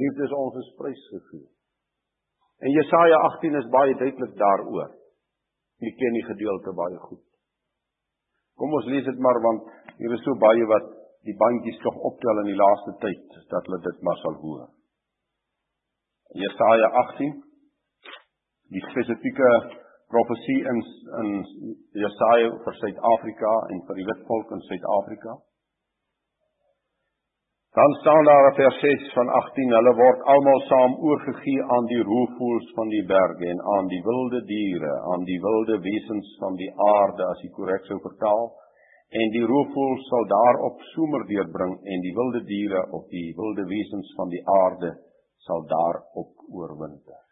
Geliefdes, ons is prysgegee. En Jesaja 18 is baie duidelik daaroor. Jy ken die gedeelte baie goed. Kom ons lees dit maar want hier is so baie wat die bandjies tog optel in die laaste tyd dat hulle dit maar sal hoor. Jesaja 18 die spesifieke profesie in in Jesaja vir Suid-Afrika en vir die wit volk in Suid-Afrika. Dan staan daar in vers 6 van 18: Hulle word almal saam oorgegee aan die roofvoëls van die berge en aan die wilde diere, aan die wilde wesens van die aarde as ek korrek sou vertaal. En die roofvoëls sal daarop somer deurbring en die wilde diere of die wilde wesens van die aarde sal daarop oorwinter.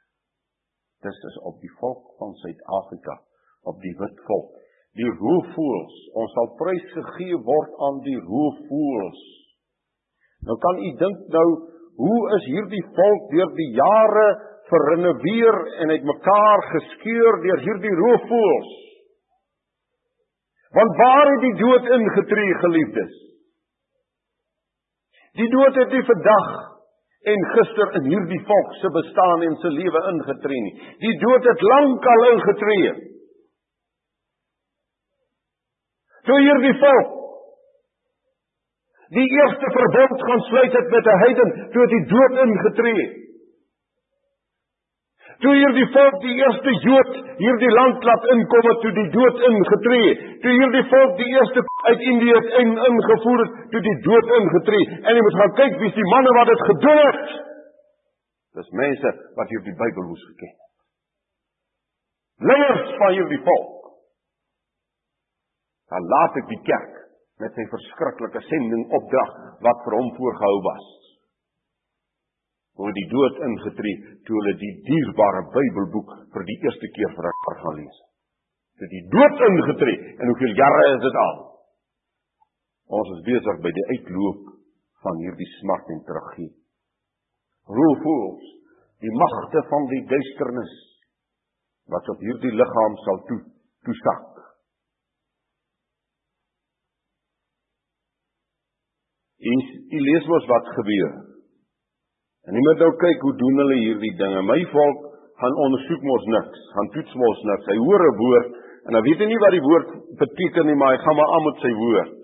Dis is op die volk van Suid-Afrika, op die wit volk. Die roofvoëls, ons sal prys gegee word aan die roofvoëls Nou kan u dink nou, hoe is hierdie volk deur die jare verrenoveer en uitmekaar geskeur deur hierdie roofvoëls? Want waar het die dood ingetree, geliefdes? Die dood het nie vandag en gister in hierdie volk se bestaan en se lewe ingetree nie. Die dood het lankal ingetree. Toe hierdie volk die eerste verbond gaan sluit het met 'n heiden toe die dood ingetree. Toe hierdie volk die eerste Jood hierdie land laat inkom het toe die dood ingetree. Toe hierdie volk die eerste uit Indië in ingevoer het toe die dood ingetree. En jy moet gaan kyk wie's die manne wat dit gedoen het. Dis mense wat hierdie Bybel moes geken het. Leiers van hierdie volk. Dan laat ek die kerk met sy verskriklike sending opdrag wat vir hom voorgehou was. Hoe die dood ingetree toe hulle die dierbare Bybelboek vir die eerste keer vir haar gaan lees. Dit die dood ingetree en hoeveel jare is dit al? Ons is besig by die uitloop van hierdie smart en tragedie. Roofvoels, die magte van die duisternis wat op hierdie liggaam sal toe toesak. En jy lees mos wat gebeur. En jy moet nou kyk hoe doen hulle hierdie dinge. My volk gaan ondersoek mos niks, gaan toets mos niks. Hy hoor 'n woord en hy weet nie wat die woord beteken nie, maar hy gaan maar aan met sy woord.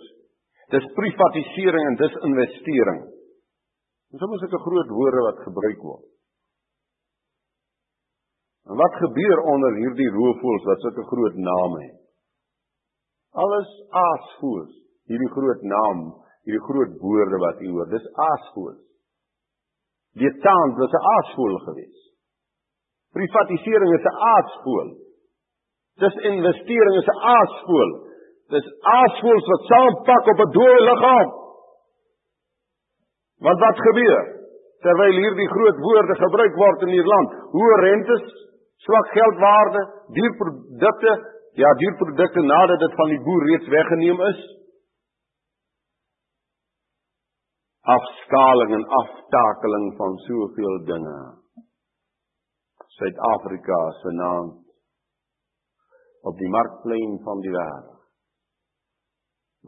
Dis privatisering en dis investering. Dis sommer sulke groot woorde wat gebruik word. En wat gebeur onder hierdie roofvoëls wat sulke groot name het? Alles aasvoëls, hierdie groot naam hierdie groot woorde wat u hoor. Dis aasvoël. Die taan was 'n aasvoël gewees. Privatisering is 'n aasvoël. Dis investering is 'n aasvoël. Dis aasvoëls wat saampak op 'n dooie liggaam. Want wat gebeur? Terwyl hierdie groot woorde gebruik word in hierdie land, hoë rentes, swak geldwaarde, duur produkte, ja, duur produkte nadat dit van die boer reeds weggeneem is, afskaling en aftakeling van soveel dinge. Suid-Afrika se naam op die markplein van die wêreld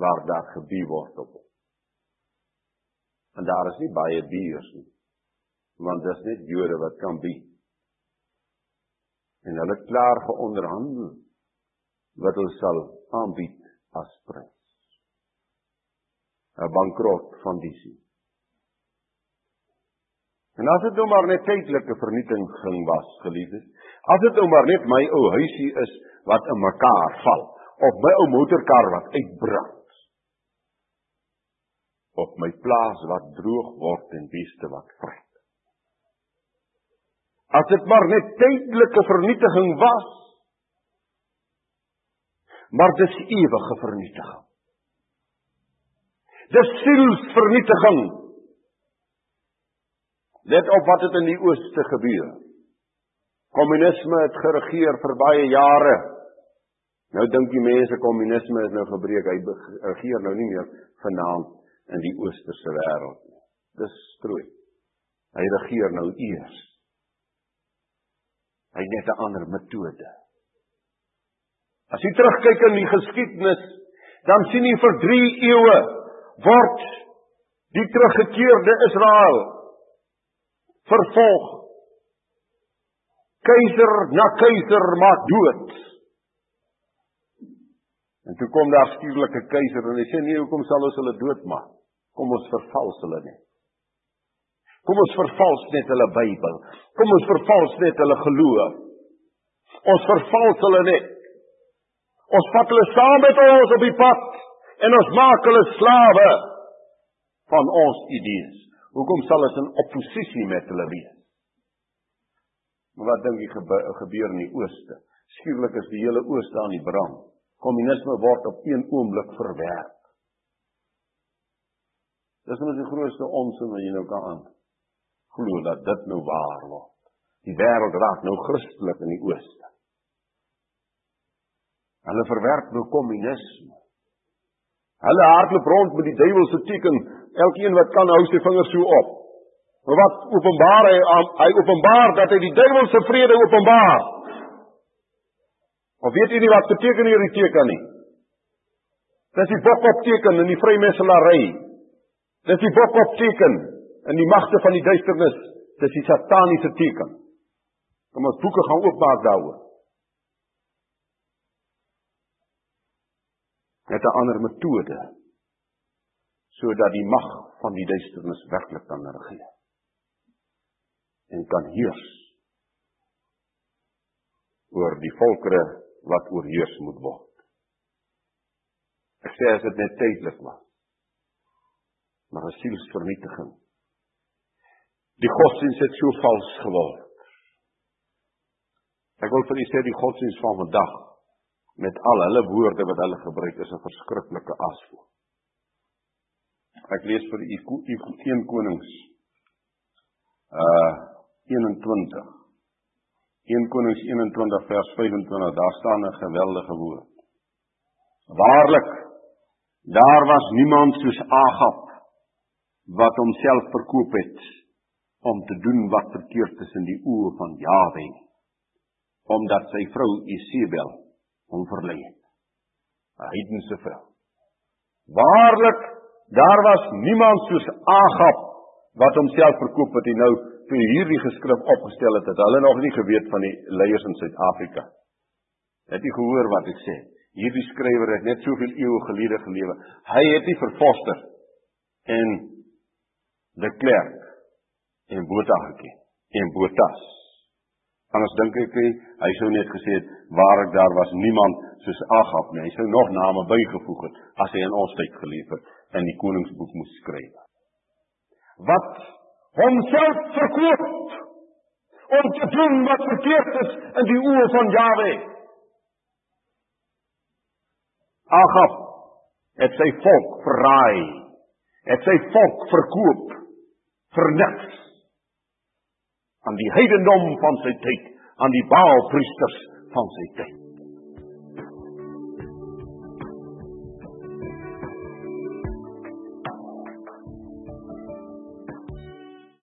waar daar gebied word op. En daar is nie baie biers nie. Want dis net Jode wat kan bied. En hulle klaar geonderhandel wat hulle sal aanbied as prys. 'n bankrot van die sien. En as dit nou maar net tydelike vernietiging was, geliefdes, as dit nou maar net my ou huisie is wat in mekaar val of my ou motorkar wat uitbrand of my plaas wat droog word en beeste wat vrek. As dit maar net tydelike vernietiging was, maar dis ewige vernietiging. Dis sielsvernietiging Let op wat het in die ooste gebeur. Kommunisme het geregeer vir baie jare. Nou dink die mense kommunisme is nou gebreek. Hy regeer nou nie meer vanaand in die oosterse wêreld nie. Dis strooi. Hy regeer nou eers. Hy het net 'n ander metode. As jy terugkyk in die geskiedenis, dan sien jy vir 3 eeue word die teruggekeerde Israel vervolg. Keiser na keiser maak dood. En toe kom daar skielik 'n keiser en hy sê nee, hoekom sal ons hulle doodmaak? Kom ons vervals hulle net. Kom ons vervals net hulle Bybel. Kom ons vervals net hulle geloof. Ons vervals hulle net. Ons vat hulle saam met ons op die pad en ons maak hulle slawe van ons idees. Hoekom sal ons in oppositie met hulle wees? Wat dink jy gebeur in die ooste? Skielik is die hele ooste aan die brand. Kommunisme word op een oomblik verwerp. Dis net die grootste onsin wat jy nou kan aan glo dat dit nou waar word. Die wêreld raak nou Christelik in die ooste. Hulle verwerp nou kommunisme. Hulle hardloop rond met die duiwelse teken. Elkeen wat kan hou sy vingers so op. Maar wat openbaar hy hy openbaar dat hy die duiwelse vrede openbaar. Of weet jy nie wat beteken hierdie teken nie? Dis die bokop teken in die vrymesselary. Dis die bokop teken in die magte van die duisternis. Dis die sataniese teken. Kom ons boeke gaan oopmaak daaroor. Net 'n ander metode sodat die mag van die duisternis werklik kan regeer en kan heers oor die volkere wat oorheers moet word. Ek sê as dit net tydelik was. Maar 'n sielsvernietiging. Die godsdienst het so vals geword. Ek wil vir u sê die godsdienst van vandag met al hulle woorde wat hulle gebruik is 'n verskriklike asvoer. Ek lees vir u 1 Konings uh 21 1 Konings 21 vers 25, daar staan 'n geweldige woord. Waarlik, daar was niemand soos Agab wat homself verkoop het om te doen wat verkeerd in die oë van Jahwe, omdat sy vrou Isebel hom verlei het. 'n Heidense vrou. Waarlik, daar was niemand soos Agab wat homself verkoop het en nou toe hierdie geskrif opgestel het, het hulle nog nie geweet van die leiers in Suid-Afrika. Het jy gehoor wat ek sê? Hierdie skrywer het net soveel eeue gelede gelewe. Hy het nie verfoster en de Klerk en Botha geken en Botas. Anders dink ek hy, hy sou net gesê het waar ek daar was niemand soos Agab nie. Hy sou nog name bygevoeg het as hy in ons tyd geleef het en die koningsboek moes skryf. Wat homself verkoop om te doen wat verkeerd is in die oë van Jahwe. Agab het sy volk verraai, het sy volk verkoop vir niks aan die heidendom van sy tyd, aan die Baalpriesters van sy tyd.